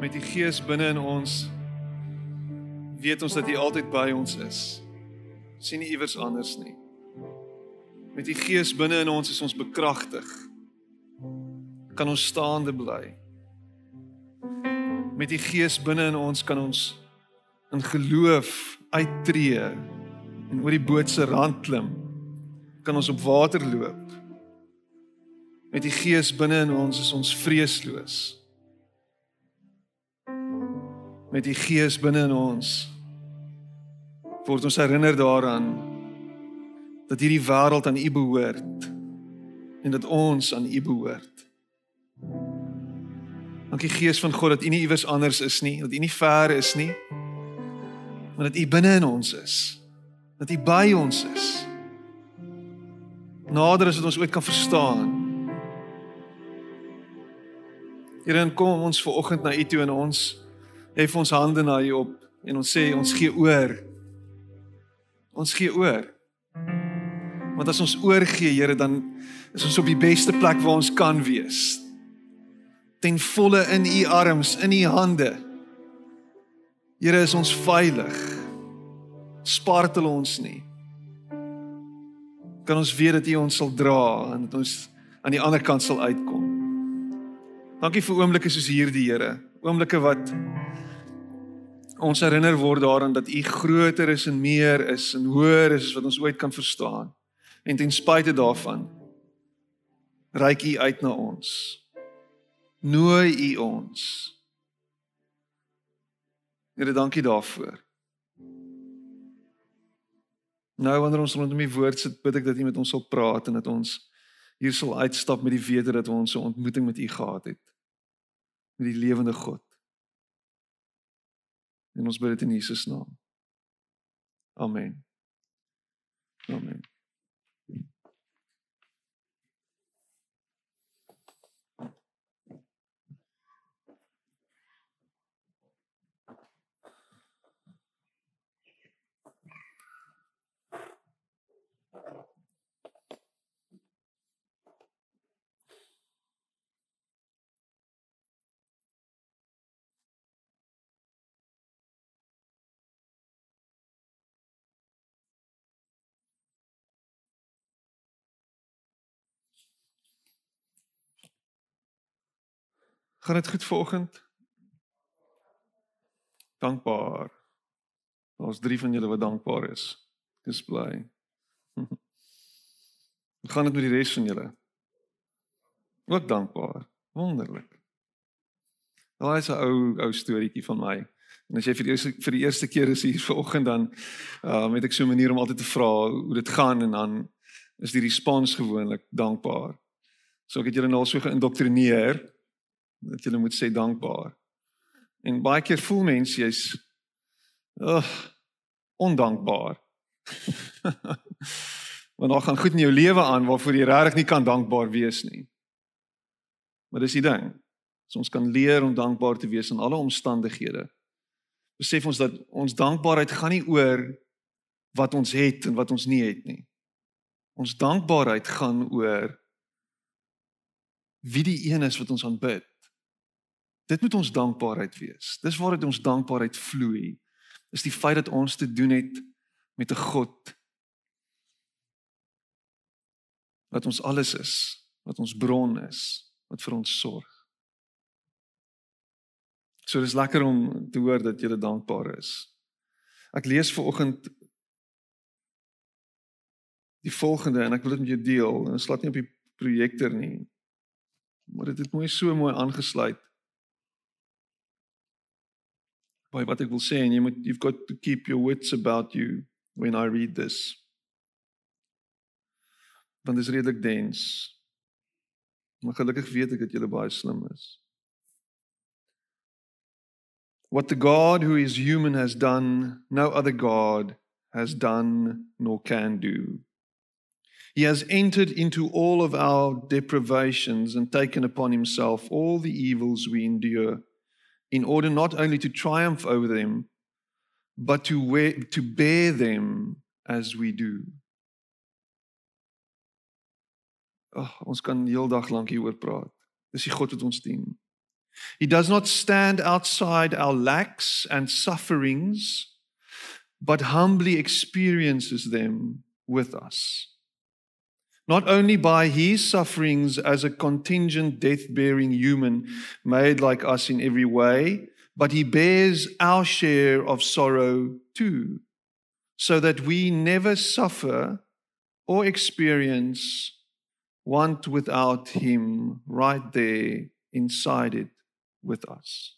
met die Gees binne in ons weet ons dat hy altyd by ons is. sien nie iewers anders nie. Met die Gees binne in ons is ons bekragtig. Kan ons staande bly. Met die Gees binne in ons kan ons in geloof uittreë en oor die boot se rand klim. Kan ons op water loop. Met die Gees binne in ons is ons vreesloos. Met die Gees binne in ons word ons herinner daaraan dat hierdie wêreld aan U behoort en dat ons aan U behoort. Dankie Gees van God dat U nie iewers anders is nie, dat U nie ver is nie, maar dat U binne in ons is. Dat U by ons is. Nader as wat ons ooit kan verstaan. Here, kom ons ver oggend na U toe en ons hef ons hande na U op en ons sê ons gee oor Ons gee oor. Want as ons oorgee, Here, dan is ons op die beste plek waar ons kan wees. Ten volle in U arms, in U hande. Here, is ons veilig. Spartel ons nie. Kan ons weet dat U ons sal dra en dat ons aan die ander kant sal uitkom. Dankie vir oomblikke soos hierdie, Here. Oomblikke wat ons herinner word daaraan dat U groter is en meer is en hoër is as wat ons ooit kan verstaan. En ten spyte daarvan reik U uit na ons. Nooi U ons. Here, dankie daarvoor. Nou wanneer ons rondom die woord sit, bid ek dat U met ons sal praat en dat ons hier sal uitstap met die wete dat ons 'n ontmoeting met U gehad het. Met die lewende God. En ons bid dit in Jesus naam. Amen. Amen. Gaan dit goed vanoggend? Dankbaar. Daar's 3 van julle wat dankbaar is. Dis bly. Hoe gaan dit met die res van julle? Ook dankbaar. Wonderlik. Daai is 'n ou ou storieetjie van my. En as jy vir die eerste vir die eerste keer is hier vanoggend dan uh met ek so 'n manier om altyd te vra hoe dit gaan en dan is die respons gewoonlik dankbaar. So ek het julle nou al so geïndoktrineer dat jy moet sê dankbaar. En baie keer voel mense jy's ugh ondankbaar. Want daar gaan goed in jou lewe aan waarvoor jy regtig nie kan dankbaar wees nie. Maar dis die ding. So ons kan leer om dankbaar te wees in alle omstandighede. Besef ons dat ons dankbaarheid gaan nie oor wat ons het en wat ons nie het nie. Ons dankbaarheid gaan oor wie die een is wat ons aanbid. Dit moet ons dankbaarheid wees. Dis waaruit ons dankbaarheid vloei. Is die feit dat ons te doen het met 'n God wat ons alles is, wat ons bron is, wat vir ons sorg. So dis lekker om te hoor dat jy dankbaar is. Ek lees ver oggend die volgende en ek wil dit met jou deel. Dit slaat nie op die projektor nie. Maar dit het mooi so mooi aangesluit by wat ek wil sê en jy moet you've got to keep your wits about you when I read this. Want dit is redelik dens. Maar gelukkig weet ek dat jy baie slim is. What the God who is human has done, no other God has done nor can do. He has entered into all of our deprivations and taken upon himself all the evils we endure in order not only to triumph over them, but to, wear, to bear them as we do. Oh, ons kan heeldag lank hieroor praat. Dis die God wat ons dien. He does not stand outside our lacks and sufferings, but humbly experiences them with us. Not only by his sufferings as a contingent, death bearing human made like us in every way, but he bears our share of sorrow too, so that we never suffer or experience want without him right there inside it with us.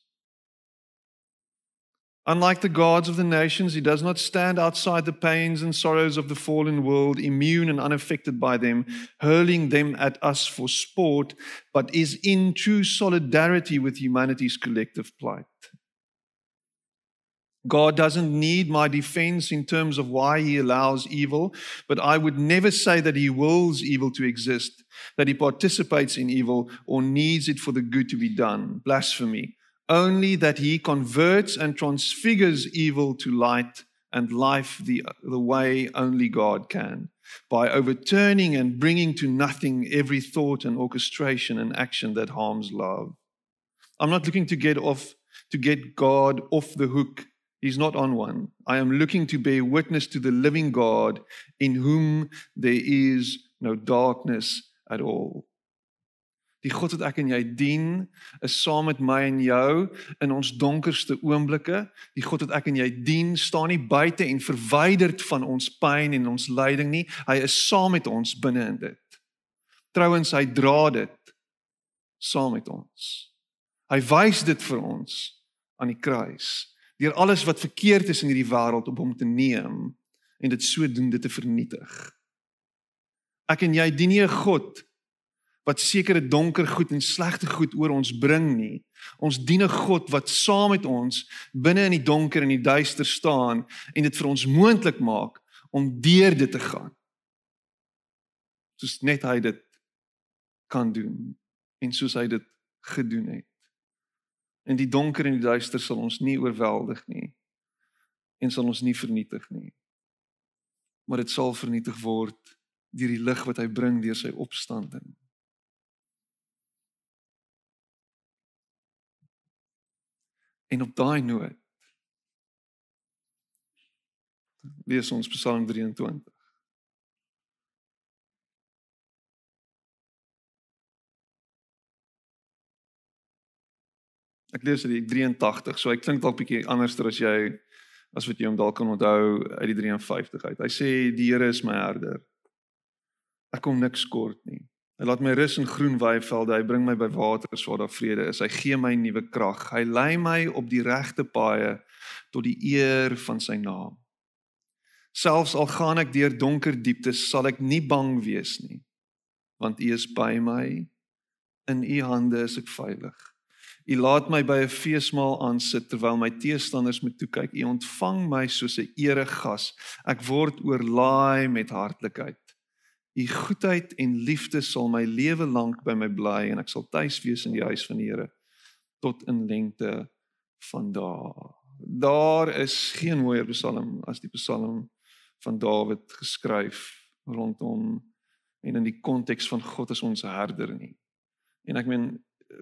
Unlike the gods of the nations, he does not stand outside the pains and sorrows of the fallen world, immune and unaffected by them, hurling them at us for sport, but is in true solidarity with humanity's collective plight. God doesn't need my defense in terms of why he allows evil, but I would never say that he wills evil to exist, that he participates in evil or needs it for the good to be done. Blasphemy only that he converts and transfigures evil to light and life the, the way only God can, by overturning and bringing to nothing every thought and orchestration and action that harms love. I'm not looking to get off to get God off the hook. He's not on one. I am looking to bear witness to the living God in whom there is no darkness at all. Die God wat ek en jy dien, is saam met my en jou in ons donkerste oomblikke. Die God wat ek en jy dien, staan nie buite en verwyderd van ons pyn en ons lyding nie. Hy is saam met ons binne in dit. Trouwens, hy dra dit saam met ons. Hy wys dit vir ons aan die kruis deur alles wat verkeerd is in hierdie wêreld op hom te neem en dit sodoende te vernietig. Ek en jy dien nie 'n God wat sekere donker goed en slegte goed oor ons bring nie. Ons dien 'n God wat saam met ons binne in die donker en die duister staan en dit vir ons moontlik maak om deur dit te gaan. Soos net hy dit kan doen en soos hy dit gedoen het. En die donker en die duister sal ons nie oorweldig nie en sal ons nie vernietig nie. Maar dit sal vernietig word deur die lig wat hy bring deur sy opstanding. En op daai noot lees ons Psalm 23. Ek lees dit 83, so hy klink dalk bietjie anderster as jy as wat jy hom dalk kan onthou uit die 53 uit. Hy sê die Here is my herder. Ek kom niks kort nie. Hy laat my rus in groen weivelde. Hy bring my by waters waar daar vrede is. Hy gee my nuwe krag. Hy lei my op die regte paaie tot die eer van sy naam. Selfs al gaan ek deur donker dieptes, sal ek nie bang wees nie, want U is by my. In U hande is ek veilig. U laat my by 'n feesmaal aansit terwyl my teestanders met toe kyk. U ontvang my soos 'n eregas. Ek word oorlaai met hartlikheid. U goedheid en liefde sal my lewe lank by my bly en ek sal tuis wees in die huis van die Here tot in lengte van dae. Daar is geen mooier psalm as die psalm van Dawid geskryf rondom en in die konteks van God as ons herder nie. En ek meen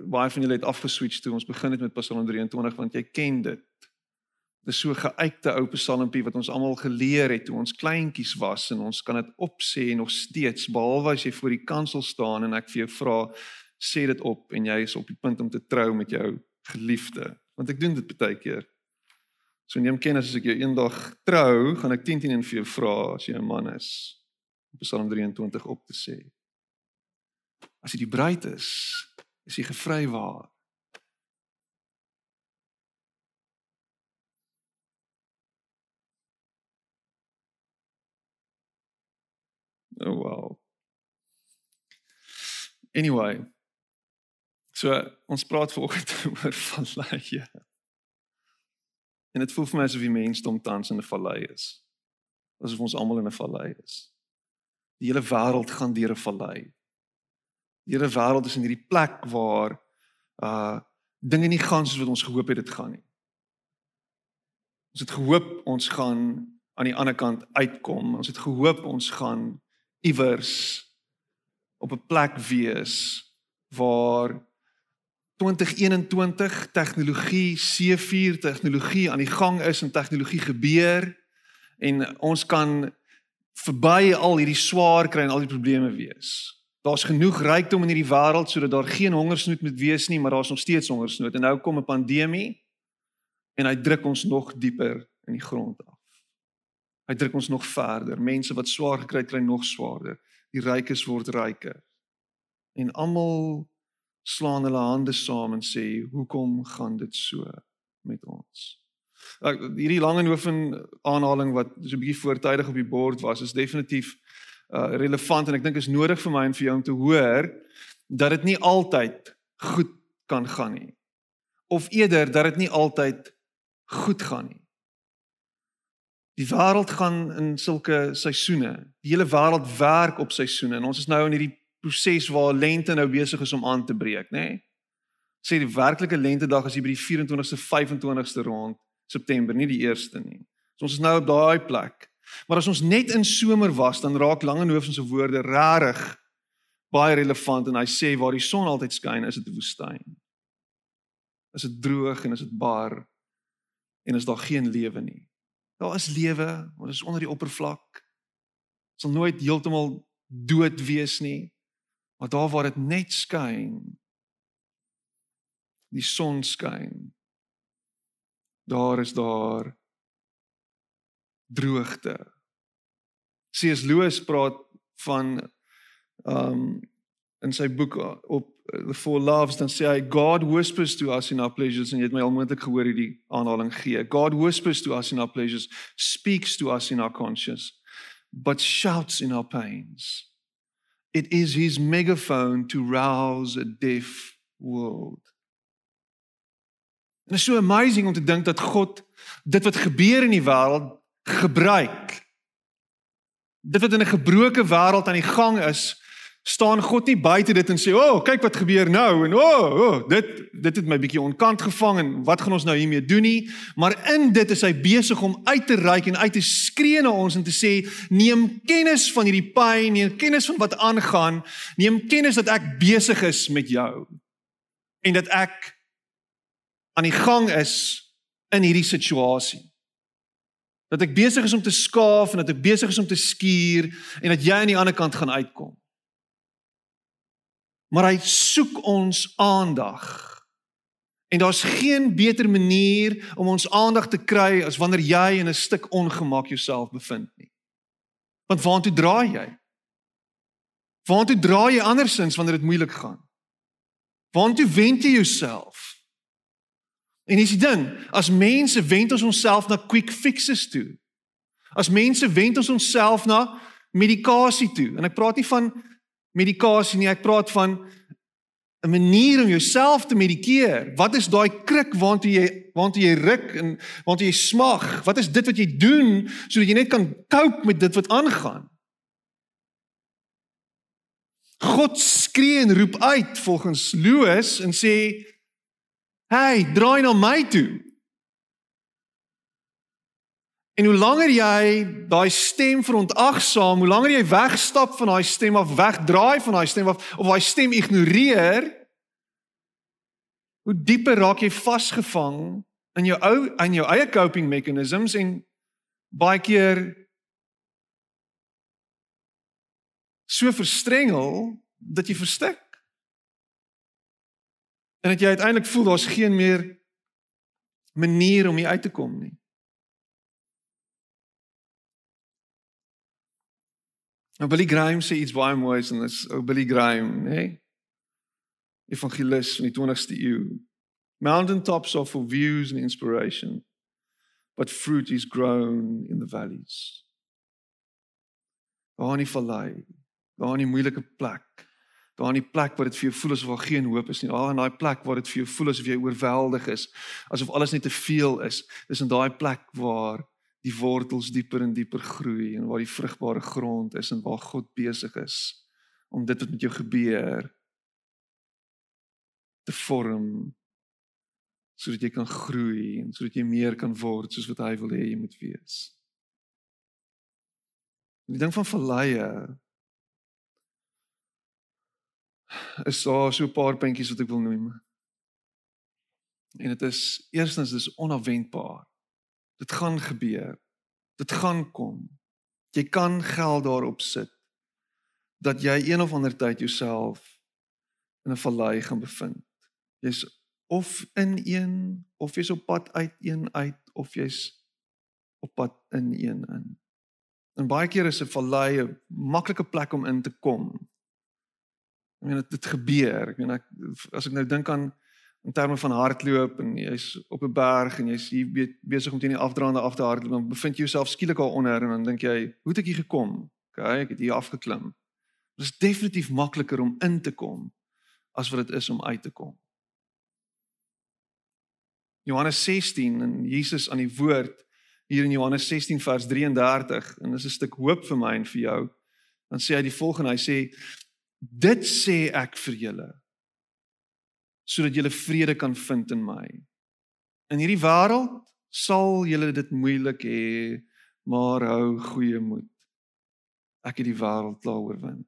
baie van julle het afgeswitch toe ons begin het met Psalm 23 want jy ken dit. Dis so geuite ou psalmpie wat ons almal geleer het toe ons kleintjies was en ons kan dit opsê nog steeds behalwe as jy voor die kansel staan en ek vir jou vra sê dit op en jy is op die punt om te trou met jou geliefde want ek doen dit baie keer. So neem kennis as ek jou eendag trou, gaan ek 10 10 en vir jou vra as jy 'n man is om Psalm 23 op te sê. As jy die bruid is, is jy gevrywaar. Oh wow. Anyway. So ons praat vanoggend oor valleie. En dit voel vir my asof die mensdom tans in 'n vallei is. Asof ons almal in 'n vallei is. Die hele wêreld gaan deur 'n vallei. Die hele wêreld is in hierdie plek waar uh dinge nie gaan soos wat ons gehoop het dit gaan nie. Ons het gehoop ons gaan aan die ander kant uitkom. Ons het gehoop ons gaan iewers op 'n plek wees waar 2021 tegnologie C4 tegnologie aan die gang is en tegnologie gebeur en ons kan verby al hierdie swaar kry en al die probleme wees. Daar's genoeg rykdom in hierdie wêreld sodat daar geen hongersnood moet wees nie, maar daar's nog steeds hongersnood en nou kom 'n pandemie en hy druk ons nog dieper in die grond af. Hy druk ons nog verder. Mense wat swaar gekry het, kry nog swaarder. Die rykes word ryker. En almal slaan hulle hande saam en sê, "Hoekom gaan dit so met ons?" Ek hierdie lang en hoofin aanhaling wat so 'n bietjie voortydig op die bord was, is definitief uh relevant en ek dink is nodig vir my en vir jou om te hoor dat dit nie altyd goed kan gaan nie. Of eerder dat dit nie altyd goed gaan nie. Die wêreld gaan in sulke seisoene. Die hele wêreld werk op seisoene en ons is nou in hierdie proses waar lente nou besig is om aan te breek, nê? Nee? Sê die werklike lentedag is hier by die 24ste 25ste rond September, nie die 1ste nie. So ons is nou op daai plek. Maar as ons net in somer was, dan raak Langehoven se woorde rarig baie relevant en hy sê waar die son altyd skyn, is dit 'n woestyn. Is dit droog en is dit bar en is daar geen lewe nie. Daar is lewe, maar dit is onder die oppervlak. Sal nooit heeltemal dood wees nie. Maar daar waar dit net skyn, die son skyn. Daar is daar droogte. C.S. Lewis praat van um in sy boek op Four Loves dan sê hy God whispers to us in our pleasures en jy het my almoontlik gehoor hierdie aanhaling gee. God whispers to us in our pleasures, speaks to us in our conscience, but shouts in our pains. It is his megaphone to rouse a deaf world. En dit is so amazing om te dink dat God dit wat gebeur in die wêreld gebruik. Dit wat in 'n gebroke wêreld aan die gang is, staan God nie buite dit en sê, "O, oh, kyk wat gebeur nou." En, "O, oh, oh, dit dit het my bietjie onkant gevang en wat gaan ons nou hiermee doen nie?" Maar in dit is hy besig om uit te reik en uit te skree na ons en te sê, "Neem kennis van hierdie pyn, neem kennis van wat aangaan, neem kennis dat ek besig is met jou en dat ek aan die gang is in hierdie situasie." Dat ek besig is om te skaaf en dat ek besig is om te skuur en dat jy aan die ander kant gaan uitkom maar hy soek ons aandag. En daar's geen beter manier om ons aandag te kry as wanneer jy in 'n stuk ongemak jouself bevind nie. Want waartoe draai jy? Waartoe draai jy andersins wanneer dit moeilik gaan? Waartoe wend jy jouself? En dis die ding, as mense wend ons onsself na quick fixes toe. As mense wend ons onsself na medikasie toe. En ek praat nie van medikasie nie, ek praat van 'n manier om jouself te medikeer. Wat is daai krik waartoe jy waartoe jy ruk en waartoe jy smag? Wat is dit wat jy doen sodat jy net kan cope met dit wat aangaan? God skree en roep uit volgens Loos en sê: "Hey, draai na my toe." En hoe langer jy daai stem verontagsaam, hoe langer jy wegstap van daai stem of wegdraai van daai stem of of daai stem ignoreer, hoe dieper raak jy vasgevang in jou ou in jou eie coping mechanisms en baie keer so verstrengel dat jy verstik. En dat jy uiteindelik voel daar's geen meer manier om hier uit te kom nie. Nou Billy Graham sê iets baie moois en dis ou Billy Graham, hè? Nee? Evangelis van die 20ste eeu. Mountain tops are for views and inspiration, but fruit is grown in the valleys. Daar in die vallei, daar in die moeilike plek, daar in die plek waar dit vir jou voel asof daar geen hoop is nie, daar in daai plek waar dit vir jou voel asof jy oorweldig is, asof alles net te veel is, dis in daai plek waar die wortels dieper en dieper groei en waar die vrugbare grond is en waar God besig is om dit wat met jou gebeur te vorm sodat jy kan groei en sodat jy meer kan word soos wat hy wil hê jy moet wees. En die ding van verleie is daar so 'n paar puntjies wat ek wil noem. En dit is eerstens dis onafwendbaar. Dit gaan gebeur. Dit gaan kom. Jy kan geld daarop sit dat jy een of ander tyd jouself in 'n vallei gaan bevind. Jy's of in een of jy's op pad uit een uit of jy's op pad in een in. En baie keer is 'n vallei 'n maklike plek om in te kom. Ek meen dit gebeur. Ek meen ek as ek nou dink aan in terme van hardloop en jy's op 'n berg en jy's hier besig om teen die afdraande af te hardloop, dan bevind jy jouself skielik al onder en dan dink jy, hoe het ek hier gekom? OK, ek het hier afgeklim. Dit is definitief makliker om in te kom as wat dit is om uit te kom. Johannes 16 en Jesus aan die woord hier in Johannes 16 vers 33 en dis 'n stuk hoop vir my en vir jou. Dan sê hy die volgende, hy sê dit sê ek vir julle sodat jy vrede kan vind in my. In hierdie wêreld sal julle dit moeilik hê, maar hou goeie moed. Ek het die wêreld klaar oorwin.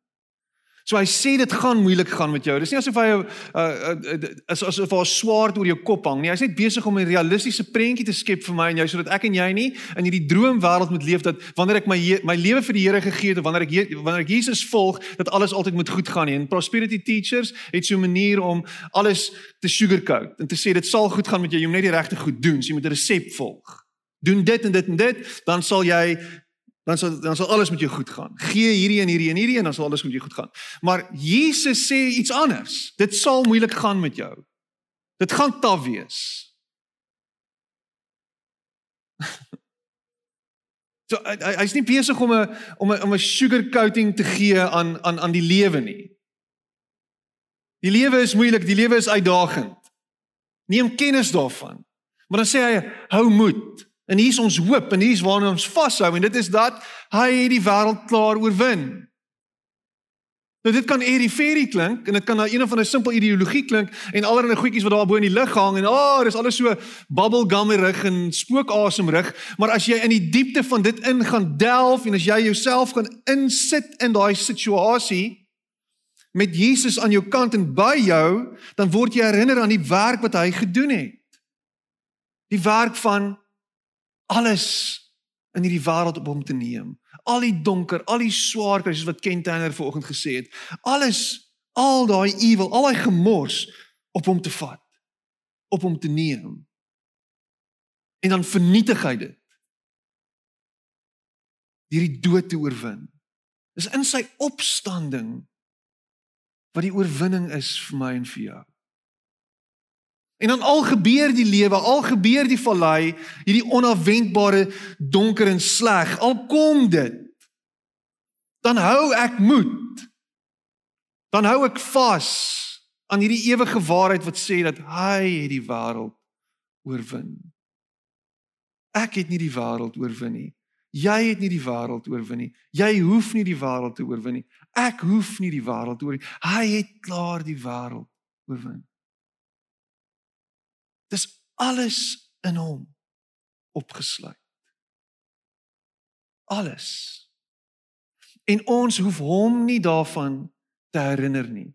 So hy sê dit gaan moeilik gaan met jou. Dis nie asof hy uh, uh, as asof hy 'n swaard oor jou kop hang nie. Hy's net besig om 'n realistiese prentjie te skep vir my en jou sodat ek en jy nie in hierdie droomwêreld moet leef dat wanneer ek my my lewe vir die Here gegee het of wanneer ek wanneer ek Jesus volg, dat alles altyd moet goed gaan nie. En prosperity teachers het so 'n manier om alles te sugarcoat en te sê dit sal goed gaan met jou. Jy moet net die regte goed doen. So jy moet 'n resep volg. Doen dit en dit en dit, dan sal jy dan sal dan sal alles met jou goed gaan. Gee hierdie en hierdie en hierdie en dan sal alles met jou goed gaan. Maar Jesus sê iets anders. Dit sal moeilik gaan met jou. Dit gaan taaf wees. so hy hy's nie besig om 'n om 'n om 'n sugar coating te gee aan aan aan die lewe nie. Die lewe is moeilik, die lewe is uitdagend. Neem kennis daarvan. Maar dan sê hy hou moed. En hier's ons hoop en hier's waarna ons vashou en dit is dat hy die wêreld klaar oorwin. Nou dit kan airy fairy klink en dit kan na een of ander simpel ideologie klink en allerlei goedjies wat daar bo in die lug hang en ah, oh, dis alles so bubblegummerig en spookasemrig, maar as jy in die diepte van dit in gaan delf en as jy jouself kan insit in daai situasie met Jesus aan jou kant en by jou, dan word jy herinner aan die werk wat hy gedoen het. Die werk van alles in hierdie wêreld op hom te neem. Al die donker, al die swaar kry soos wat Ken Tanner vanoggend gesê het. Alles, al daai evil, al daai gemors op hom te vat. Op hom te neem. En dan vernietig hy dit. Hierdie dood te oorwin. Dis in sy opstanding wat die oorwinning is vir my en vir jou. En dan al gebeur die lewe, al gebeur die vallei, hierdie onafwendbare donker en sleg, al kom dit. Dan hou ek moed. Dan hou ek vas aan hierdie ewige waarheid wat sê dat hy het die wêreld oorwin. Ek het nie die wêreld oorwin nie. Jy het nie die wêreld oorwin nie. Jy hoef nie die wêreld te oorwin nie. Ek hoef nie die wêreld te oorwin nie. Hy het klaar die wêreld oorwin. Dis alles in hom opgesluit. Alles. En ons hoef hom nie daarvan te herinner nie.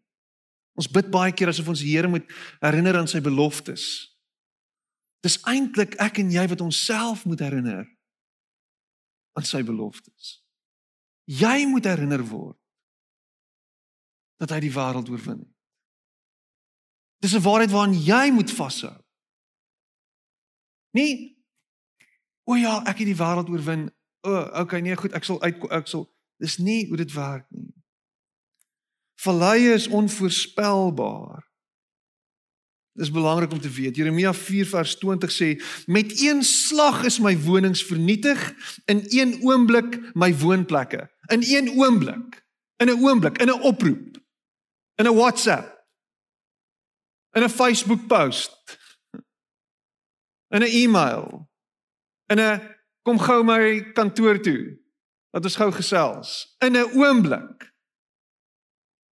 Ons bid baie keer asof ons die Here moet herinner aan sy beloftes. Dis eintlik ek en jy wat onsself moet herinner aan sy beloftes. Jy moet herinner word dat hy die wêreld oorwin het. Dis 'n waarheid waaraan jy moet vashou. Nie o ja, ek het die wêreld oorwin. O, okay, nee, goed, ek sal uit ek sal dis nie hoe dit werk nie. Verlei is onvoorspelbaar. Dis belangrik om te weet. Jeremia 4 vers 20 sê: "Met een slag is my wonings vernietig, in een oomblik my woonplekke." In een oomblik. In 'n oomblik, in 'n oproep. In 'n WhatsApp. In 'n Facebook post in 'n e-mail. In 'n kom gou my kantoor toe. Dat ons gou gesels. In 'n oomblik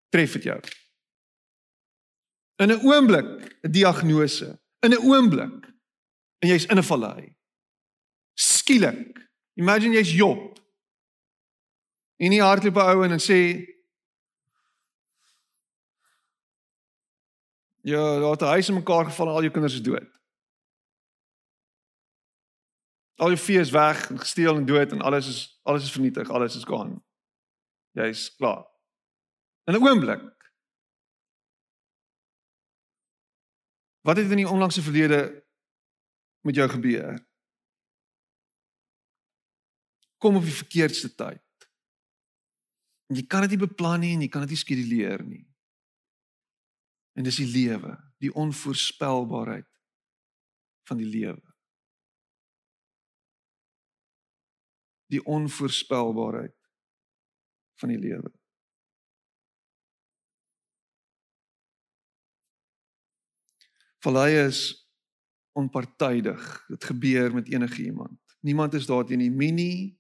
tref dit jou. In 'n oomblik 'n diagnose. In 'n oomblik en jy's in 'n vallei. Skielik. Imagine jy's Job. En nie hardloop ou en sê ja daar het 'n huis in mekaar geval en al jou kinders is dood Al jou vee is weg en gesteel en dood en alles is alles is vernietig, alles is gone. Jy's klaar. In 'n oomblik. Wat het in die onlangse verlede met jou gebeur? Kom op die verkeerdste tyd. En jy kan dit nie beplan nie en jy kan dit nie skeduleer nie. En dis die lewe, die onvoorspelbaarheid van die lewe. Die onvoorspelbaarheid van die lewe. Vallei is onpartydig. Dit gebeur met enige iemand. Niemand is daar teen die minie.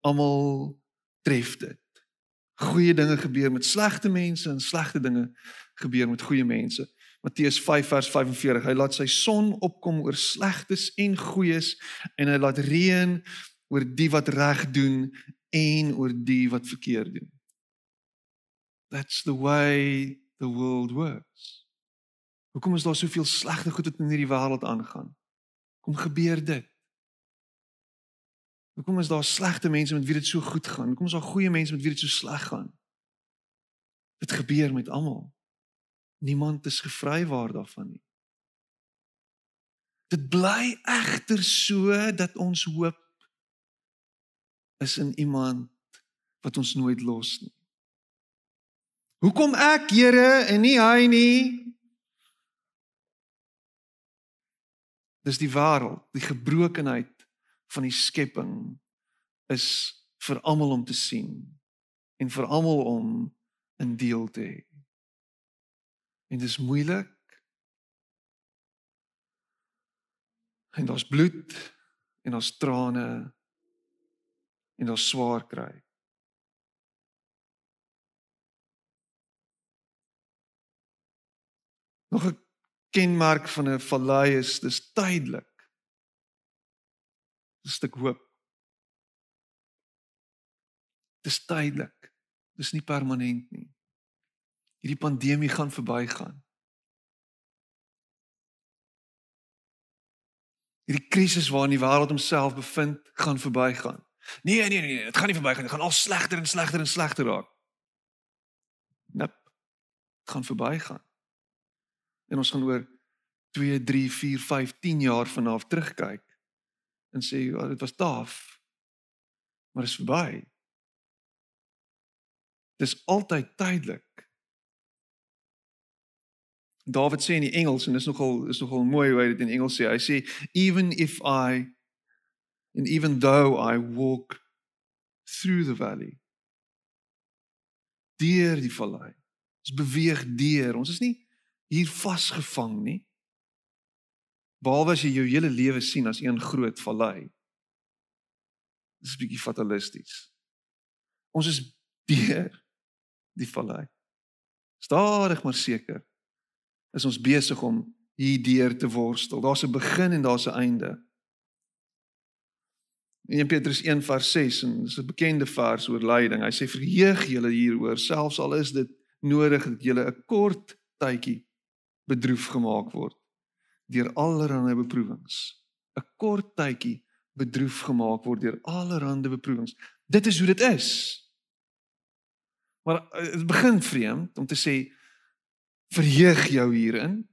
Almal tref dit. Goeie dinge gebeur met slegte mense en slegte dinge gebeur met goeie mense. Matteus 5 vers 45. Hy laat sy son opkom oor slegtes en goeies en hy laat reën oor die wat reg doen en oor die wat verkeerd doen. That's the way the world works. Hoekom is daar soveel slegte goed wat in hierdie wêreld aangaan? Kom gebeur dit? Hoekom is daar slegte mense met wie dit so goed gaan? Hoekom is daar goeie mense met wie dit so sleg gaan? Dit gebeur met almal. Niemand is gevrywaar daarvan nie. Dit bly egter so dat ons hoop is in iemand wat ons nooit los nie. Hoekom ek, Here, en nie hy nie? Dis die wêreld, die gebrokenheid van die skepping is vir almal om te sien en vir almal om in deel te hê. En dis moeilik. En daar's bloed en daar's trane en daar's swaar kry. Nog 'n kenmerk van 'n vallei is dis tydelik. 'n stuk hoop. Dis tydelik. Dis nie permanent nie. Hierdie pandemie gaan verbygaan. Hierdie krisis waarin die wêreld homself bevind, gaan verbygaan. Nee, nee, nee, nee, dit gaan nie verbygaan nie. Dit gaan al slegter en slegter en slegter raak. Nep. Dit gaan verbygaan. En ons gaan oor 2, 3, 4, 5, 10 jaar vanaf terugkyk en sê, "Ja, dit was taaf." Maar dit is verby. Dis altyd tydelik. David sê in die Engels en dis nogal is nogal mooi hoe hy dit in Engels sê. Hy sê, "Even if I and even though I walk through the valley." Deur die vallei. Ons beweeg deur. Ons is nie hier vasgevang nie. Behalwe as jy jou hele lewe sien as een groot vallei. Dis 'n bietjie fatalisties. Ons is deur die vallei. Stadig maar seker is ons besig om hier deur te worstel. Daar's 'n begin en daar's 'n einde. In Petrus 1 vers 6 en dis 'n bekende vers oor lyding. Hy sê verheug julle hieroor selfs al is dit nodig dat julle 'n kort tydjie bedroef gemaak word deur allerlei beproewings. 'n Kort tydjie bedroef gemaak word deur allerlei beproewings. Dit is hoe dit is. Maar eh, dit begin vreemd om te sê verheug jou hierin.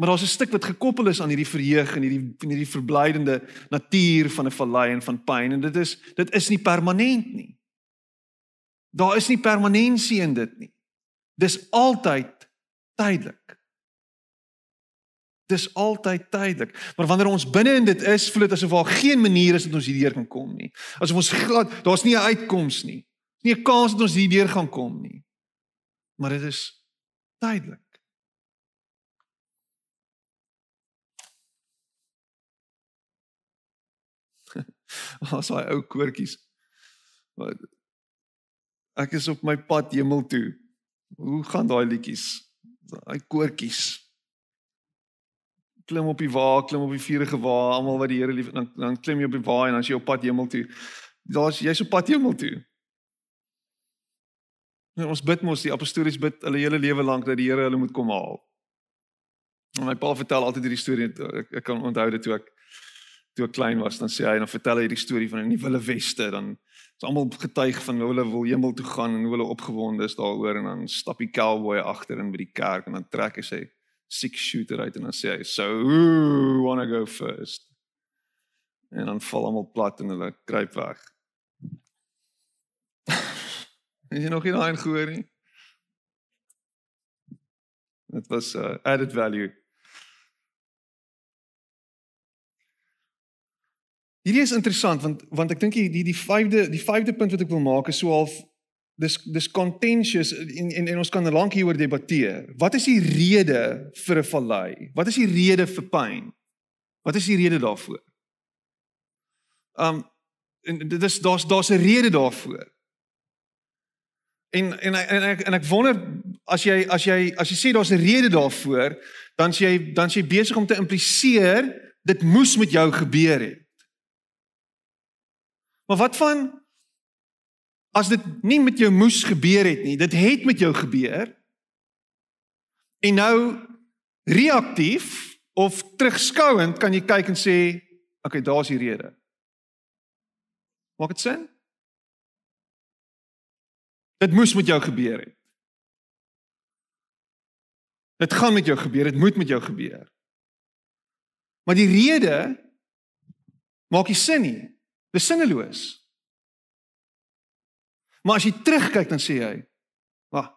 Maar daar's 'n stuk wat gekoppel is aan hierdie verheug en hierdie van hierdie verblydende natuur van 'n vallei en van pyn en dit is dit is nie permanent nie. Daar is nie permanensie in dit nie. Dis altyd tydelik. Dis altyd tydelik. Maar wanneer ons binne in dit is, voel dit asof daar geen manier is dat ons hierdeur kan kom nie. Asof ons glad, daar's nie 'n uitkoms nie. Nie 'n kans dat ons hierdeur gaan kom nie. Maar dit is tydelik. Ons daai ou koortjies. Ek is op my pad hemel toe. Hoe gaan daai liedjies? daai koortjies. Klim op die wa, klim op die vuurige wa, almal wat die Here lief dan dan klim jy op die wa en dan is jy op pad hemel toe. Daar's jy's op pad hemel toe. En ons bid mos die apostolies bid hulle hele lewe lank dat die Here hulle moet kom haal. En my pa vertel altyd hierdie storie ek, ek kan onthou dit toe ek toe ek klein was, dan sê hy dan vertel hy die storie van die Wilde Weste, dan is almal getuig van hoe hulle wil hemel toe gaan en hoe hulle opgewonde is daaroor en dan stap die cowboy agter in by die kerk en dan trek hy sy six shooter uit en dan sê hy so who wanna go first en dan val almal plat en hulle kruip weg. Het jy nog nie daai gehoor nie? Dit was uh, added value. Hierdie is interessant want want ek dink die die vyfde die vyfde punt wat ek wil maak is so half dis dis contentious en, en en ons kan lank hieroor debatteer. Wat is die rede vir 'n vallei? Wat is die rede vir pyn? Wat is die rede daarvoor? Um en dit is daar's daar's 'n rede daarvoor. En en en ek en ek wonder as jy as jy as jy sê daar's 'n rede daarvoor, dan sê jy dan sê jy besig om te impliseer dit moes met jou gebeur het. Maar wat van as dit nie met jou moes gebeur het nie, dit het met jou gebeur. En nou reaktief of terugskouend kan jy kyk en sê, okay, daar's die rede. Maak dit sin? Dit moes met jou gebeur het. Dit gaan met jou gebeur, dit moet met jou gebeur. Maar die rede maak nie sin nie. Dis sinneloos. Maar as jy terugkyk dan sê jy, "Wag.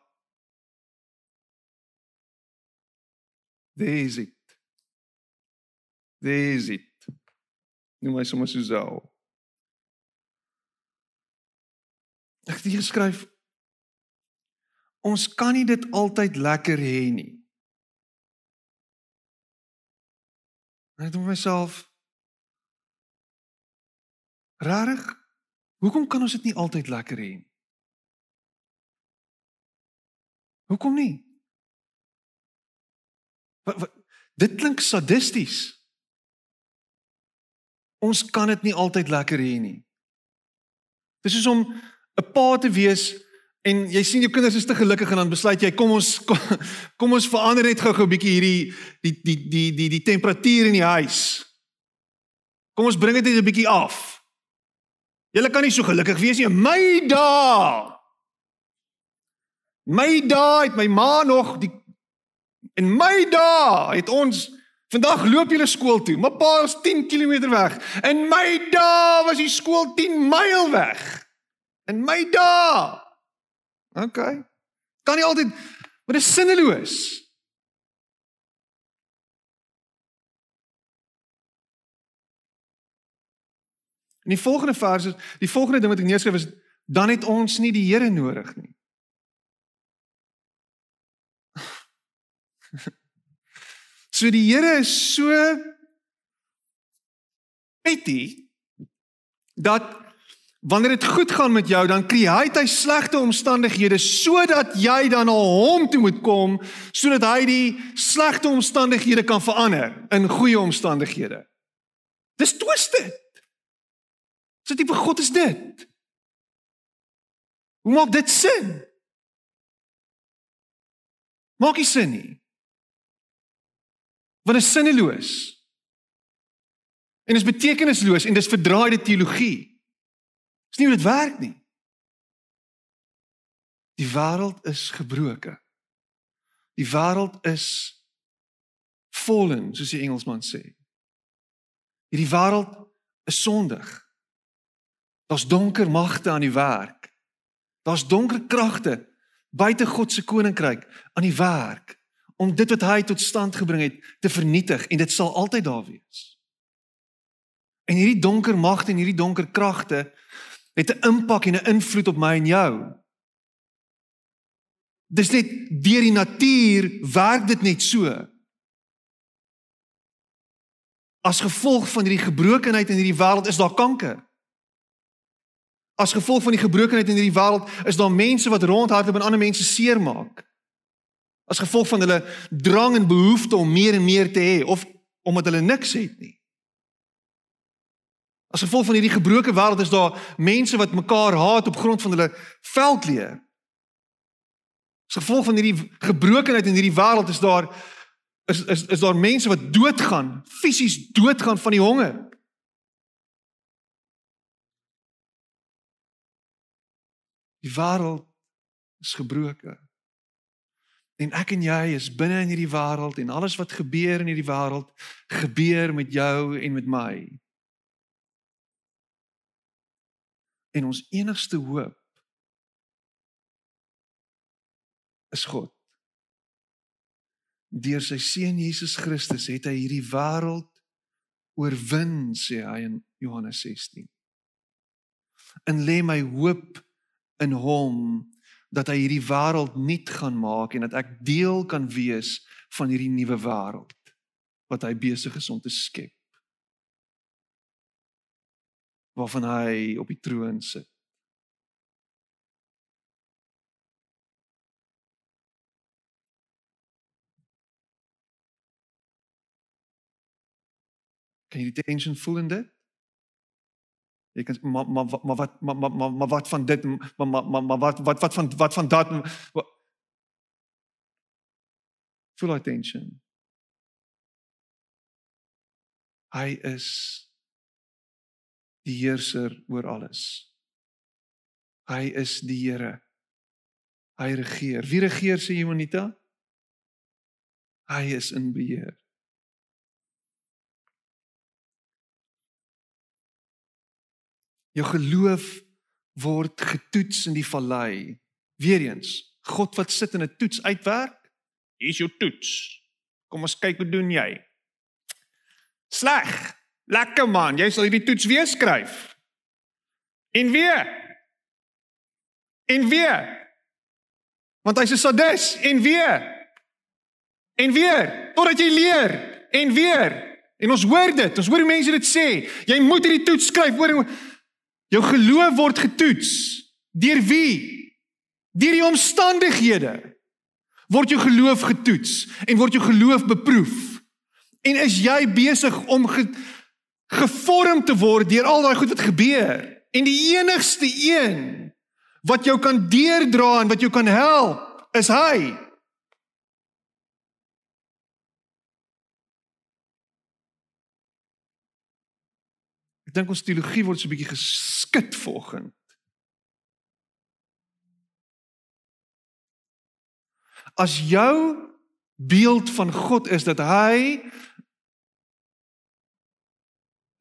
Dis dit. Dis dit. Nou my sommer so sou. Ek het hier geskryf Ons kan nie dit altyd lekker hê nie. Ek dink myself Rarig? Hoekom kan ons dit nie altyd lekker hê nie? Hoekom nie? Wat, wat dit klink sadisties. Ons kan dit nie altyd lekker hê nie. Dis soos om 'n pa te wees en jy sien jou kinders is te gelukkig en dan besluit jy kom ons kom, kom ons verander net gou-gou 'n bietjie hierdie die die die die die temperatuur in die huis. Kom ons bring dit net 'n bietjie af. Julle kan nie so gelukkig wees nie. My dae. My dae het my ma nog die en my dae het ons vandag loop julle skool toe. My pa is 10 km weg. En my dae was die skool 10 myl weg. En my dae. OK. Kan nie altyd maar dit is sinneloos. In die volgende vers is die volgende ding wat ek neerskryf is dan het ons nie die Here nodig nie. So die Here is so petty dat wanneer dit goed gaan met jou dan create hy slegte omstandighede sodat jy dan na hom toe moet kom sodat hy die slegte omstandighede kan verander in goeie omstandighede. Dis twisted. So tipe God is dit. Hoe maak dit sin? Maak nie sin nie. Want dit is sinneloos. En dit is betekenisloos en dis verdraaide teologie. Dis nie hoe dit werk nie. Die wêreld is gebroken. Die wêreld is fallen, soos die Engelsman sê. Hierdie wêreld is sondig. Daar's donker magte aan die werk. Daar's donker kragte buite God se koninkryk aan die werk om dit wat hy tot stand gebring het te vernietig en dit sal altyd daar wees. En hierdie donker magte en hierdie donker kragte het 'n impak en 'n invloed op my en jou. Dis net deur die natuur werk dit net so. As gevolg van hierdie gebrokenheid in hierdie wêreld is daar kanker. As gevolg van die gebrokenheid in hierdie wêreld is daar mense wat rondhardloop en ander mense seermaak. As gevolg van hulle drang en behoefte om meer en meer te hê of omdat hulle niks het nie. As gevolg van hierdie gebroke wêreld is daar mense wat mekaar haat op grond van hulle veldkleur. As gevolg van hierdie gebrokenheid in hierdie wêreld is daar is is is daar mense wat doodgaan, fisies doodgaan van die honger Die wêreld is gebroken. En ek en jy is binne in hierdie wêreld en alles wat gebeur in hierdie wêreld gebeur met jou en met my. En ons enigste hoop is God. Deur sy seun Jesus Christus het hy hierdie wêreld oorwin, sê hy in Johannes 16. En lê my hoop in hom dat hy hierdie wêreld nuut gaan maak en dat ek deel kan wees van hierdie nuwe wêreld wat hy besig is om te skep. Waarvan hy op die troon sit. Kan jy die tension voel in dit? Jy kan maar maar maar wat maar maar maar wat van dit maar maar maar wat wat wat van wat van dat Full attention. Hy is die heerser oor alles. Hy is die Here. Hy regeer. Wie regeer sê Juanita? Hy is in beheer. Jou geloof word getoets in die vallei. Weereens, God wat sit in 'n toets uitwerk, hier is jou toets. Kom ons kyk hoe doen jy. Sleg. Lekker man, jy sal hierdie toets weer skryf. En weer. En weer. Want hy's 'n sadis en weer. En weer, totdat jy leer en weer. En ons hoor dit. Ons hoor hoe mense dit sê. Jy moet hierdie toets skryf. Hoor Jou geloof word getoets. Deur wie? Deur die omstandighede. Word jou geloof getoets en word jou geloof beproef. En is jy besig om ge, gevorm te word deur al daai goed wat gebeur? En die enigste een wat jou kan deerdra en wat jou kan help, is hy. Ek dink ons teologie word so 'n bietjie geskit vanoggend. As jou beeld van God is dat hy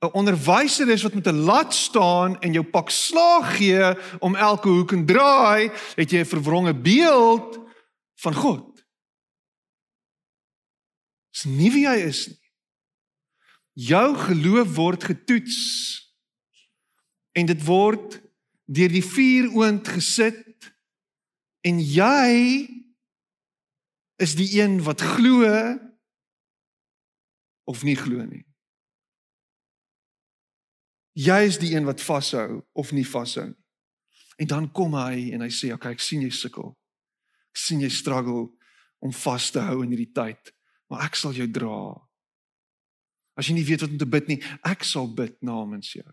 'n onderwyser is wat met 'n lat staan en jou pak slaag gee om elke hoek en draai, het jy 'n verwronge beeld van God. Dis nie wie hy is nie. Jou geloof word getoets. En dit word deur die vuur oond gesit en jy is die een wat glo of nie glo nie. Jy is die een wat vashou of nie vashou nie. En dan kom hy en hy sê, "Oké, okay, ek sien jy sukkel. Ek sien jy struggle om vas te hou in hierdie tyd, maar ek sal jou dra." As jy nie weet wat om te bid nie, ek sal bid namens jou.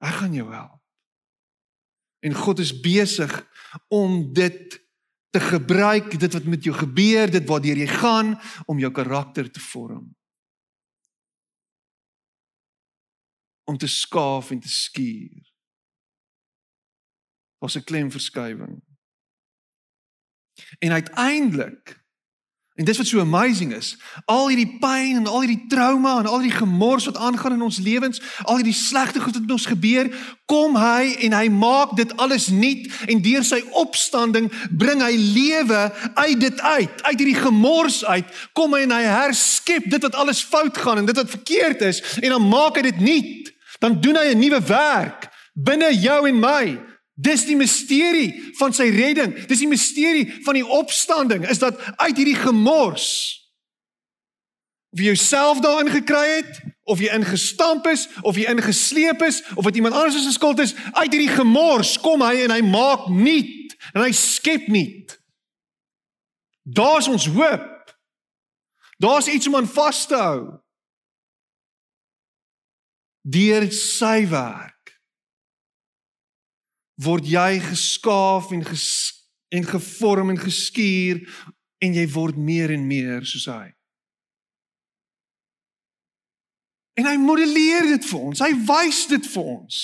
Ek gaan jou help. En God is besig om dit te gebruik, dit wat met jou gebeur, dit waartoe jy gaan om jou karakter te vorm. Om te skaaf en te skuur. Was 'n klemverskywing. En uiteindelik En dis wat so amazing is. Al hierdie pyn en al hierdie trauma en al hierdie gemors wat aangaan in ons lewens, al hierdie slegte goed wat met ons gebeur, kom hy en hy maak dit alles nuut en deur sy opstanding bring hy lewe uit dit uit, uit hierdie gemors uit. Kom hy en hy herskep dit wat alles fout gaan en dit wat verkeerd is en dan maak hy dit nuut. Dan doen hy 'n nuwe werk binne jou en my. Dis die misterie van sy redding. Dis die misterie van die opstanding is dat uit hierdie gemors of jy jouself daarin gekry het of jy ingestamp is of jy ingesleep is of wat iemand anders se skuld is, uit hierdie gemors kom hy en hy maak nuut en hy skep nuut. Daar's ons hoop. Daar's iets om aan vas te hou. Deur sy werk word jy geskaaf en ges, en gevorm en geskuur en jy word meer en meer soos hy. En hy modelleer dit vir ons. Hy wys dit vir ons.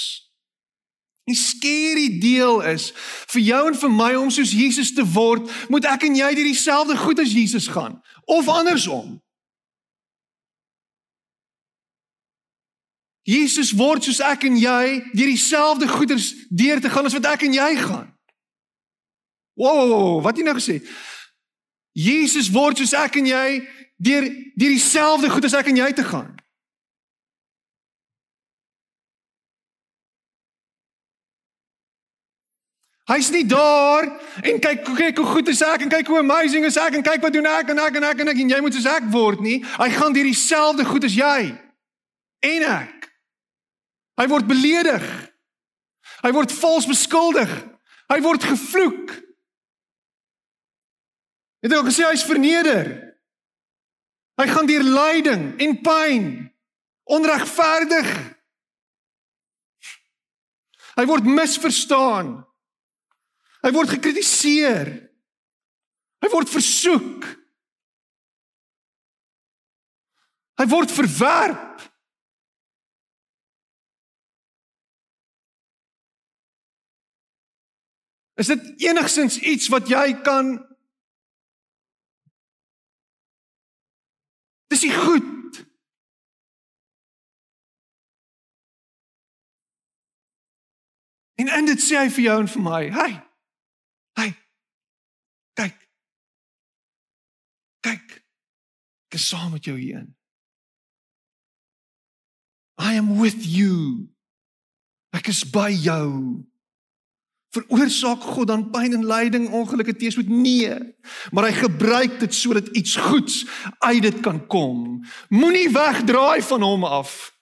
Die skerry deel is vir jou en vir my om soos Jesus te word, moet ek en jy deur dieselfde goed as Jesus gaan of andersom. Jesus word soos ek en jy deur dieselfde goeders deur te gaan as wat ek en jy gaan. Wow, wat jy nou gesê? Jesus word soos ek en jy deur deur dieselfde goed as ek en jy te gaan. Hy's nie daar en kyk kyk hoe goed is ek en kyk hoe amazing is ek en kyk wat doen ek en ek en ek en ek en jy moet soos ek word nie. Hy gaan deur dieselfde goed as jy en ek. Hy word beledig. Hy word vals beskuldig. Hy word gevloek. Het jy al gesê hy's verneder? Hy gaan deur lyding en pyn. Onregverdig. Hy word misverstaan. Hy word gekritiseer. Hy word versoek. Hy word verwerp. Is dit enigsins iets wat jy kan Dis nie goed. En en dit sê hy vir jou en vir my, hey, Hey. Kyk. Kyk. Ek is saam met jou hierin. I am with you. Ek is by jou. Veroorsaak God dan pyn en lyding, ongelukke teëspoed? Nee. Maar hy gebruik dit sodat iets goeds uit dit kan kom. Moenie wegdraai van hom af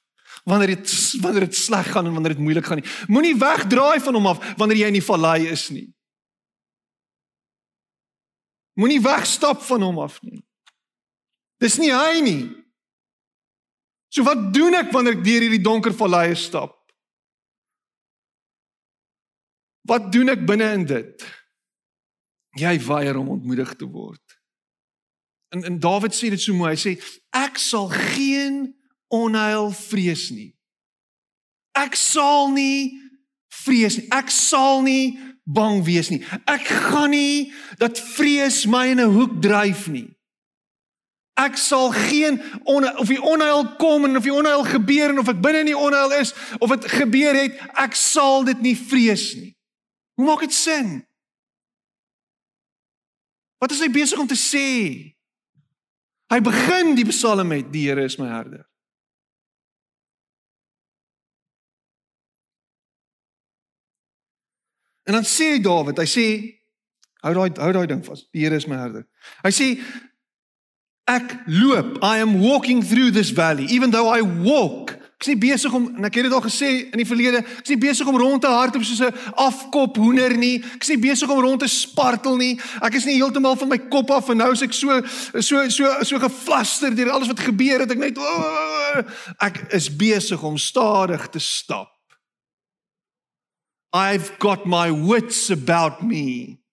wanneer dit wanneer dit sleg gaan en wanneer dit moeilik gaan nie. Moenie wegdraai van hom af wanneer jy in die vallei is nie. Moenie wegstap van hom af nie. Dis nie hy nie. So wat doen ek wanneer ek deur hierdie donker valleie stap? Wat doen ek binne in dit? Jy weier om ontmoedig te word. En en Dawid sê dit so mooi. Hy sê ek sal geen onheil vrees nie. Ek sal nie vrees nie. Ek sal nie bang wees nie. Ek gaan nie dat vrees my in 'n hoek dryf nie. Ek sal geen on, of die onheil kom en of die onheil gebeur en of ek binne in die onheil is of dit gebeur het, ek sal dit nie vrees nie. Hoe maak dit sin? Wat is hy besig om te sê? Hy begin die Psalm met die Here is my herder. En dan sê Dawid, hy sê hou daai hou daai ding vas. Die Here is my herder. Hy sê ek loop, I am walking through this valley even though I walk. Ek is nie besig om en ek het dit al gesê in die verlede, ek is nie besig om rond te hardloop soos 'n afkop hoender nie. Ek is nie besig om rond te spartel nie. Ek is nie heeltemal van my kop af en nou is ek so so so so gefluster deur alles wat gebeur het. Ek net oh, ek is besig om stadig te stap. I've got my wits about me.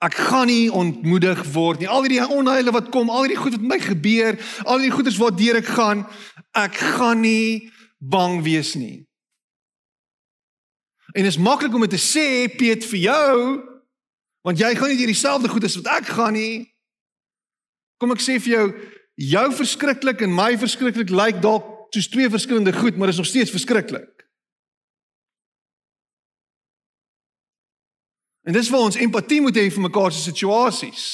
Ek gaan nie ontmoedig word nie. Al hierdie onheile wat kom, al hierdie goed wat met my gebeur, al hierdie goeders wat deur ek gaan, ek gaan nie bang wees nie. En is maklik om dit te sê, Piet, vir jou, want jy gaan nie deur dieselfde goed as wat ek gaan nie. Kom ek sê vir jou, jou verskriklik en my verskriklik lyk dalk soos twee verskillende goed, maar is nog steeds verskriklik. En dis waar ons empatie moet hê vir mekaar se situasies.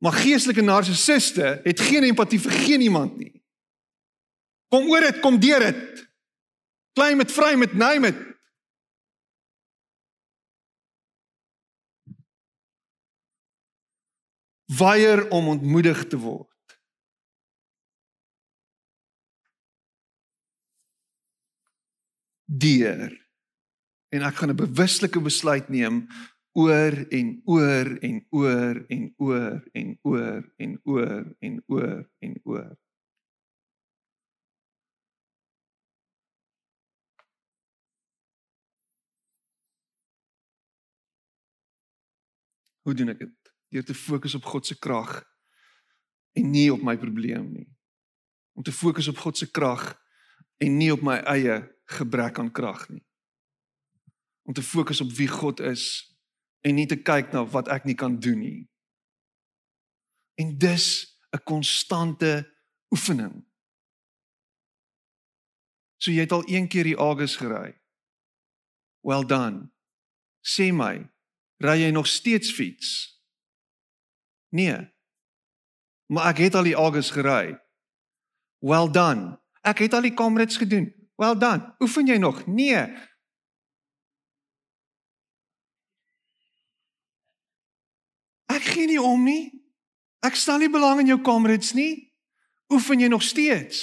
Maar geestelike narcissiste het geen empatie vir geen iemand nie. Kom oor dit, kom deur dit. Klein met vry met name met weier om ontmoedig te word. Deur en ek gaan 'n bewuslike besluit neem oor en oor en oor en oor en oor en oor en oor en oor Hoe doen ek dit? Deur te fokus op God se krag en nie op my probleem nie. om te fokus op God se krag en nie op my eie gebrek aan krag nie. Om te fokus op wie God is en nie te kyk na wat ek nie kan doen nie. En dis 'n konstante oefening. So jy het al een keer die Agus gery. Well done. Sê my, ry jy nog steeds fiets? Nee. Maar ek het al die Agus gery. Well done. Ek het al die Comrades gedoen. Well done. Oefen jy nog? Nee. Ek gee nie om nie. Ek stel nie belang in jou Comrades nie. Oefen jy nog steeds?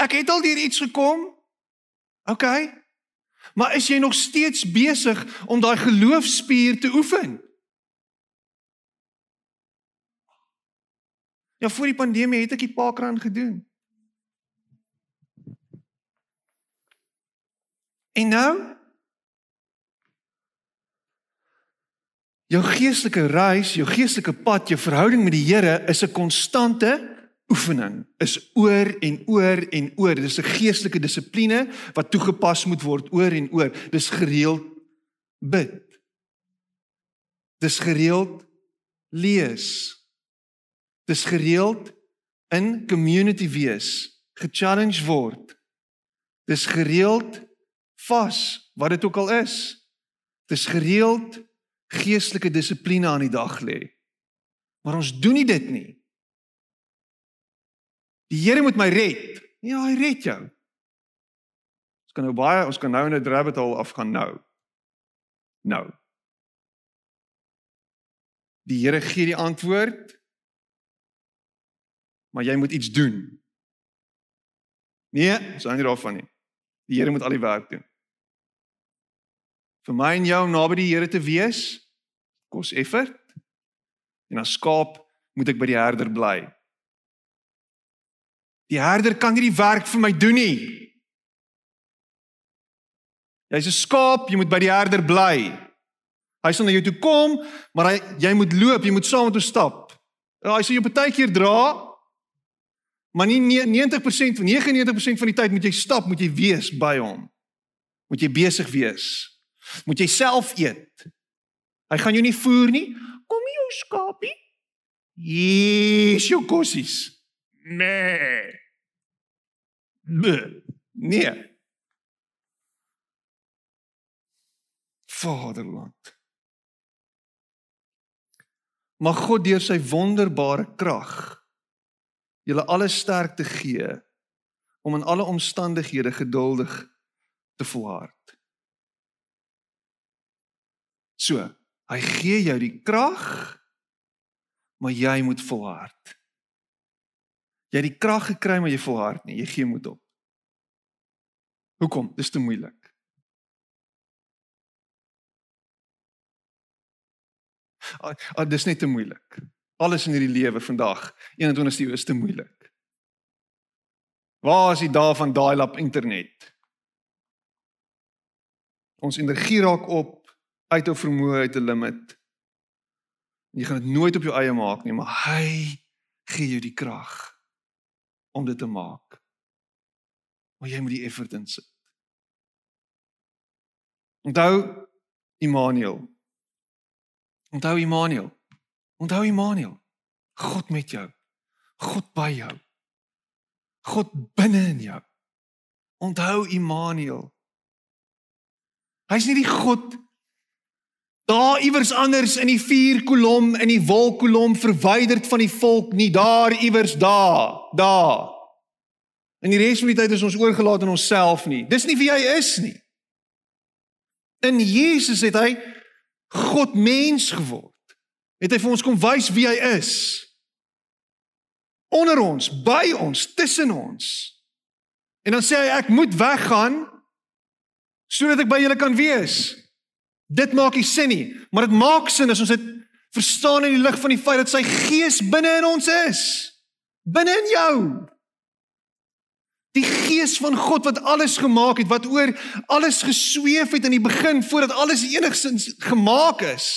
Ek het al deur iets gekom. OK. Maar is jy nog steeds besig om daai geloofspier te oefen? Ja, voor die pandemie het ek die parkrun gedoen. En nou? Jou geestelike reis, jou geestelike pad, jou verhouding met die Here is 'n konstante oefening is oor en oor en oor. Dis 'n geestelike dissipline wat toegepas moet word oor en oor. Dis gereeld bid. Dis gereeld lees. Dis gereeld in community wees, gechallenge word. Dis gereeld vas, wat dit ook al is. Dis gereeld geestelike dissipline aan die dag lê. Maar ons doen nie dit nie. Die Here moet my red. Ja, hy red jou. Ons kan nou baie, ons kan nou in 'n rabbit hole afgaan nou. Nou. Die Here gee die antwoord. Maar jy moet iets doen. Nee, so hang nie daarvan nie. Die Here moet al die werk doen. Vir my en jou om naby die Here te wees, kos effort. En as skaap moet ek by die herder bly. Die herder kan nie die werk vir my doen nie. Jy's 'n skaap, jy moet by die herder bly. Hy sal na jou toe kom, maar hy jy moet loop, jy moet saam met hom stap. Ja, hy sê jy partykeer dra, maar nie 90% van 99% van die tyd moet jy stap, moet jy wees by hom. Moet jy besig wees. Moet jy self eet. Hy gaan jou nie voer nie. Kom jou skaapie. Hier, jou kossies. Nee. Nee. Vaderland. Mag God deur sy wonderbare krag julle alle sterkte gee om in alle omstandighede geduldig te volhard. So, hy gee jou die krag, maar jy moet volhard. Jy het die krag gekry maar jy volhard nie. Jy gee moed op. Hoekom? Dis te moeilik. Ah, ah dis net te moeilik. Alles in hierdie lewe vandag, 21ste eeu is te moeilik. Waar is die dae van dial-up internet? Ons energie raak op uit ou vermoë uit 'n limit. Jy gaan dit nooit op jou eie maak nie, maar hy gee jou die krag om dit te maak. Maar jy moet die effort insit. Onthou Immanuel. Onthou Immanuel. Onthou Immanuel. God met jou. God by jou. God binne in jou. Onthou Immanuel. Hy's nie die God daar iewers anders in die vuur kolom in die wolk kolom verwyderd van die volk nie. Daar iewers daar daar. In die res van die tyd is ons oorgelaat aan onsself nie. Dis nie wie hy is nie. In Jesus het hy God mens geword. Het hy vir ons kom wys wie hy is. Onder ons by ons tussen ons. En dan sê hy ek moet weggaan sodat ek by julle kan wees Dit maak nie sin nie, maar dit maak sin as ons dit verstaan in die lig van die feit dat sy gees binne in ons is. Binne in jou. Die gees van God wat alles gemaak het, wat oor alles gesweef het in die begin voordat alles enigsins gemaak is.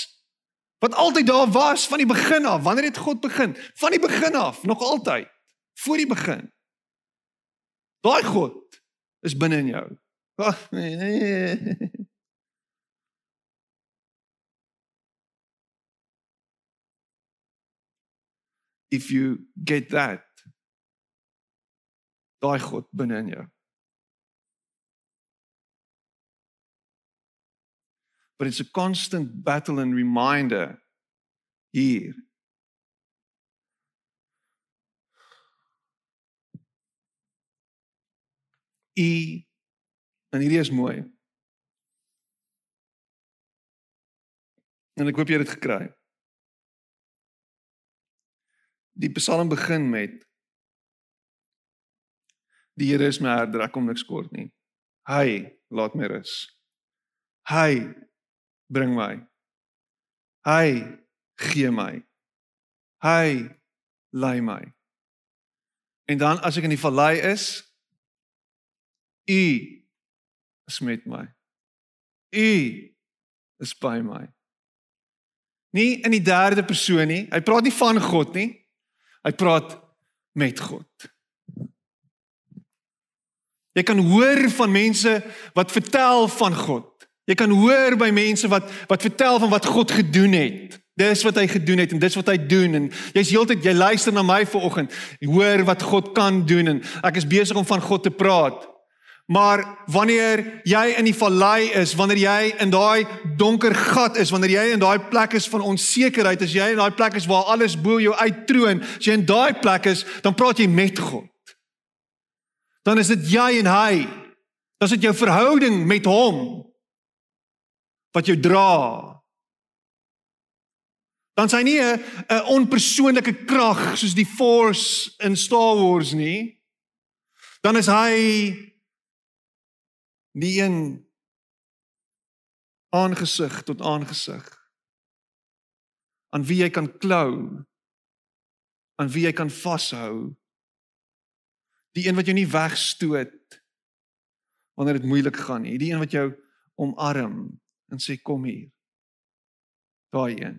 Wat altyd daar was van die begin af. Wanneer het God begin? Van die begin af, nog altyd. Voor die begin. Daai God is binne in jou. Ag nee. If you get that daai God binne in jou. But it's a constant battle and reminder here. E en hierdie is mooi. En ek hoop jy het dit gekry. Die Psalm begin met Die Here is my herder, ek kom niks kort nie. Hy laat my rus. Hy bring my. Hy gee my. Hy lei my. En dan as ek in die vallei is, U is met my. U is by my. Nie in die derde persoon nie. Hy praat nie van God nie. Hy praat met God. Jy kan hoor van mense wat vertel van God. Jy kan hoor by mense wat wat vertel van wat God gedoen het. Dis wat hy gedoen het en dis wat hy doen en jy's heeltyd jy luister na my vanoggend. Hoor wat God kan doen en ek is besig om van God te praat. Maar wanneer jy in die vallei is, wanneer jy in daai donker gat is, wanneer jy in daai plek is van onsekerheid, as jy in daai plek is waar alles bo jou uittroon, as jy in daai plek is, dan praat jy met God dan is dit jy en hy. Dan is dit jou verhouding met hom wat jou dra. Dan sy nie 'n onpersoonlike krag soos die Force in Star Wars nie. Dan is hy die een aangesig tot aangesig aan wie jy kan klou aan wie jy kan vashou Die een wat jou nie wegstoot wanneer dit moeilik gaan nie. Die een wat jou omarm en sê kom hier. Daai een.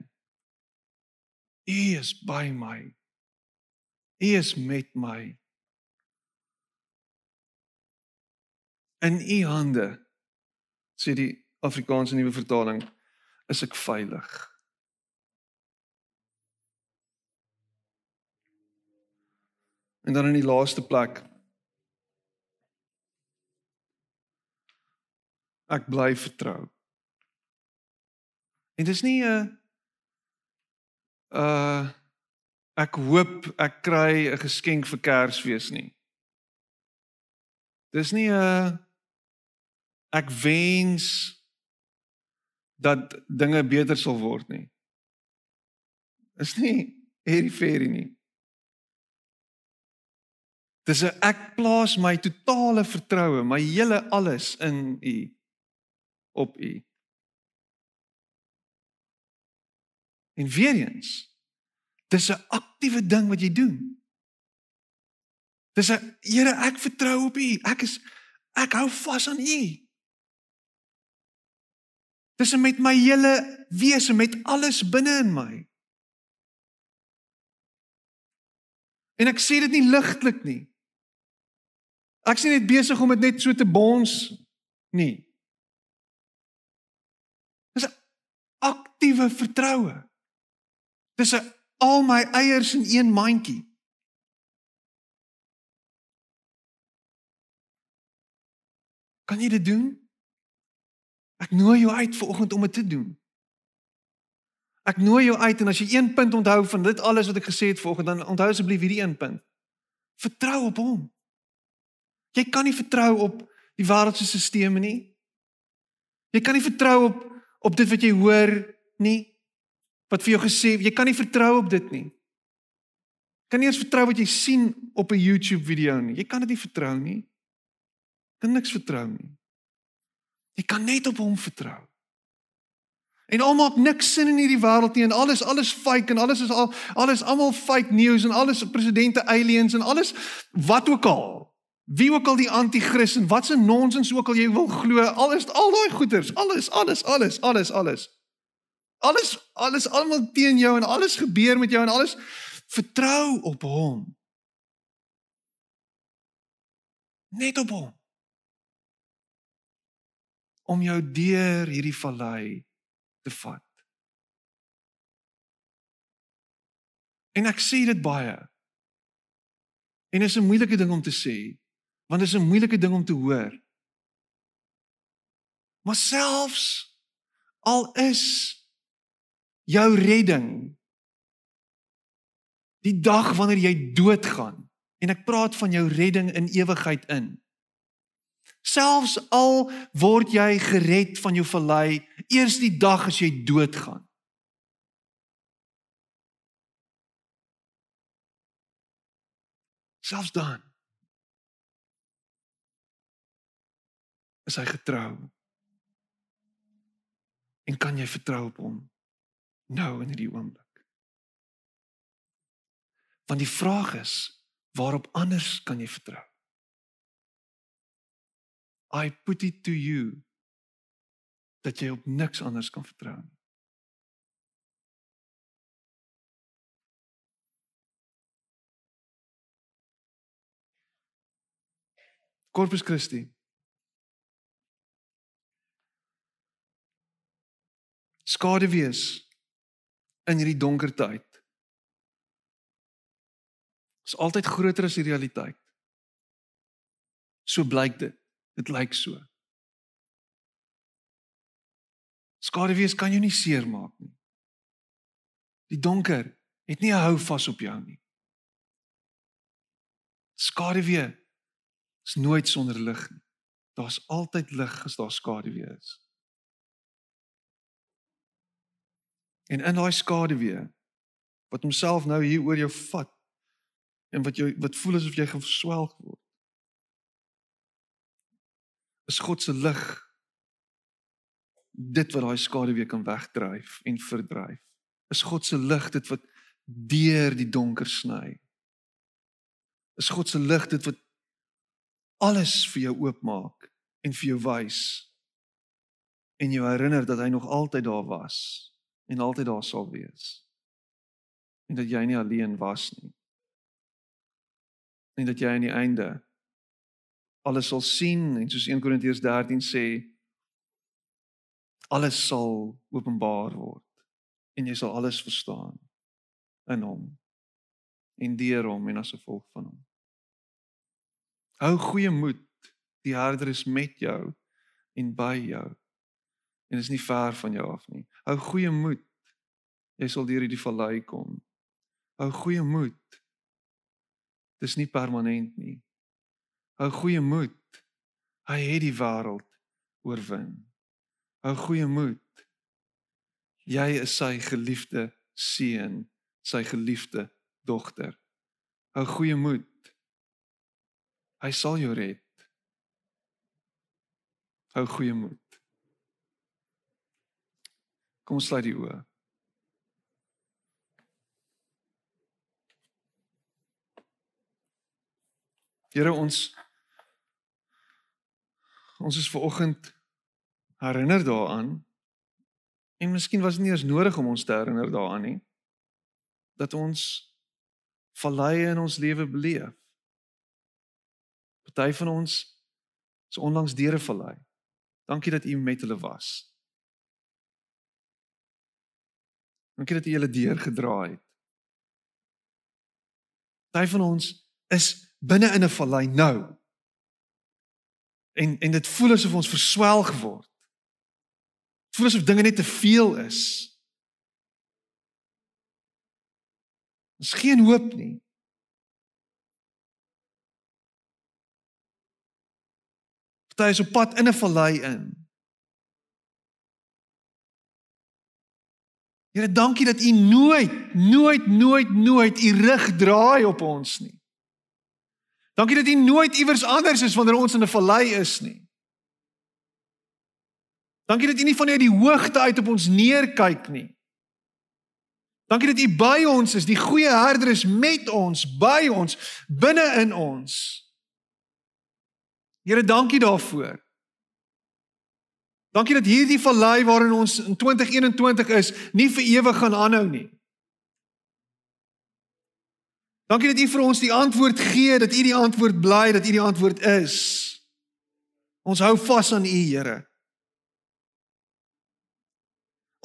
U is by my. U is met my. In u hande sê die Afrikaanse nuwe vertaling is ek veilig. En dan in die laaste plek ek bly vertrou. En dis nie 'n uh ek hoop ek kry 'n geskenk vir Kersfees nie. Dis nie 'n ek wens dat dinge beter sal word nie. Is nie hierdie ferie nie. Dis 'n ek plaas my totale vertroue, my hele alles in U op U. En weer eens, dis 'n aktiewe ding wat jy doen. Dis 'n Here, ek vertrou op U. Ek is ek hou vas aan U. Dis met my hele wese, met alles binne in my. En ek sê dit nie ligtelik nie. Ek sien net besig om dit net so te bons nie. Dis 'n aktiewe vertroue. Dis 'n al my eiers in een mandjie. Kan jy dit doen? Ek nooi jou uit vir oggend om dit te doen. Ek nooi jou uit en as jy een punt onthou van dit alles wat ek gesê het vanoggend, dan onthou asseblief hierdie een punt. Vertrou op hom. Jy kan nie vertrou op die wêreldse stelsels nie. Jy kan nie vertrou op op dit wat jy hoor nie. Wat vir jou gesê, jy kan nie vertrou op dit nie. Jy kan nie eens vertrou wat jy sien op 'n YouTube video nie. Jy kan dit nie vertrou nie. Jy kan niks vertrou nie. Jy kan net op hom vertrou. En al maak niks sin in hierdie wêreld nie en alles alles fake en alles is al alles almal fake news en alles presidente aliens en alles wat ook al. Wie ook al die anti-kris en watse nonsens ook al jy wil glo, alles al daai goeters, alles, alles, alles, alles, alles. alles alles almal teen jou en alles gebeur met jou en alles vertrou op hom. Net op hom. Om jou deur hierdie vallei te vat. En ek sê dit baie. En dit is 'n moeilike ding om te sê, want dit is 'n moeilike ding om te hoor. Maar selfs al is jou redding die dag wanneer jy doodgaan en ek praat van jou redding in ewigheid in. Selfs al word jy gered van jou vallei eers die dag as jy doodgaan. Selfs dan is hy getrou. En kan jy vertrou op hom nou in hierdie oomblik? Want die vraag is, waarop anders kan jy vertrou? I put it to you dat jy op niks anders kan vertrou nie. Corpus Christi. Skade wees in hierdie donker tyd. is altyd groter as die realiteit. So blyk dit. Dit lyk so. Skade wees kan jou nie seermaak nie. Die donker het nie 'n hou vas op jou nie. Skade wees is nooit sonder lig nie. Daar's altyd lig as daar skaduwee is. En in daai skaduwee wat homself nou hier oor jou vat en wat jou wat voel asof jy geswelg word. Is God se lig dit wat daai skaduwee kan wegdryf en verdryf. Is God se lig dit wat deur die donker sny. Is God se lig dit wat alles vir jou oopmaak en vir jou wys en jou herinner dat hy nog altyd daar was en altyd daar sal wees. En dat jy nie alleen was nie. En dat jy aan die einde alles sal sien en soos 1 Korintiërs 13 sê alles sal openbaar word en jy sal alles verstaan in hom en deur hom en as gevolg van hom. Hou goeie moed. Die Herder is met jou en by jou. En is nie ver van jou af nie. Hou goeie moed. Jy sal deur hierdie vallei kom. Hou goeie moed. Dis nie permanent nie. Hou goeie moed. Hy het die wêreld oorwin. Hou goeie moed. Jy is sy geliefde seun, sy geliefde dogter. Hou goeie moed. Hy sal jou red. Hou goeie moed. Kom sluit die oë. Here ons ons is ver oggend herinner daaraan en miskien was dit nie eens nodig om ons te herinner daaraan nie dat ons valleie in ons lewe beleef Party van ons is onlangs deur 'n vallei. Dankie dat u met hulle was. Dankie dat u hulle deur gedra het. Party van ons is binne in 'n vallei nou. En en dit voel asof ons verswelg word. Dit voel asof dinge net te veel is. Ons geen hoop nie. Party is op pad in 'n vallei in. Here, dankie dat U nooit, nooit, nooit, nooit U rug draai op ons nie. Dankie dat U nooit iewers anders is wanneer ons in 'n vallei is nie. Dankie dat U nie vanuit die hoogte uit op ons neerkyk nie. Dankie dat U by ons is. Die goeie herder is met ons, by ons, binne in ons. Here, dankie daarvoor. Dankie dat hierdie vallei waarin ons in 2021 is, nie vir ewig gaan aanhou nie. Dankie dat U vir ons die antwoord gee, dat U die antwoord bly, dat U die antwoord is. Ons hou vas aan U, Here.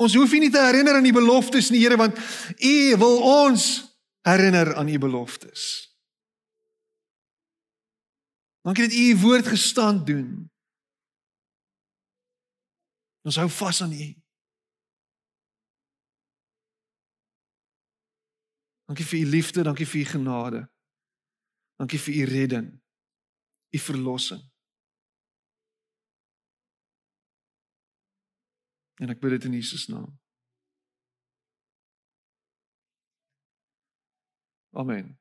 Ons hoef nie te herinner aan die beloftes nie, Here, want U wil ons herinner aan U beloftes. Dankie dat U U woord gestand doen. Ons hou vas aan U. Dankie vir u liefde, dankie vir u genade. Dankie vir u redding. U verlossing. En ek bid dit in Jesus naam. Amen.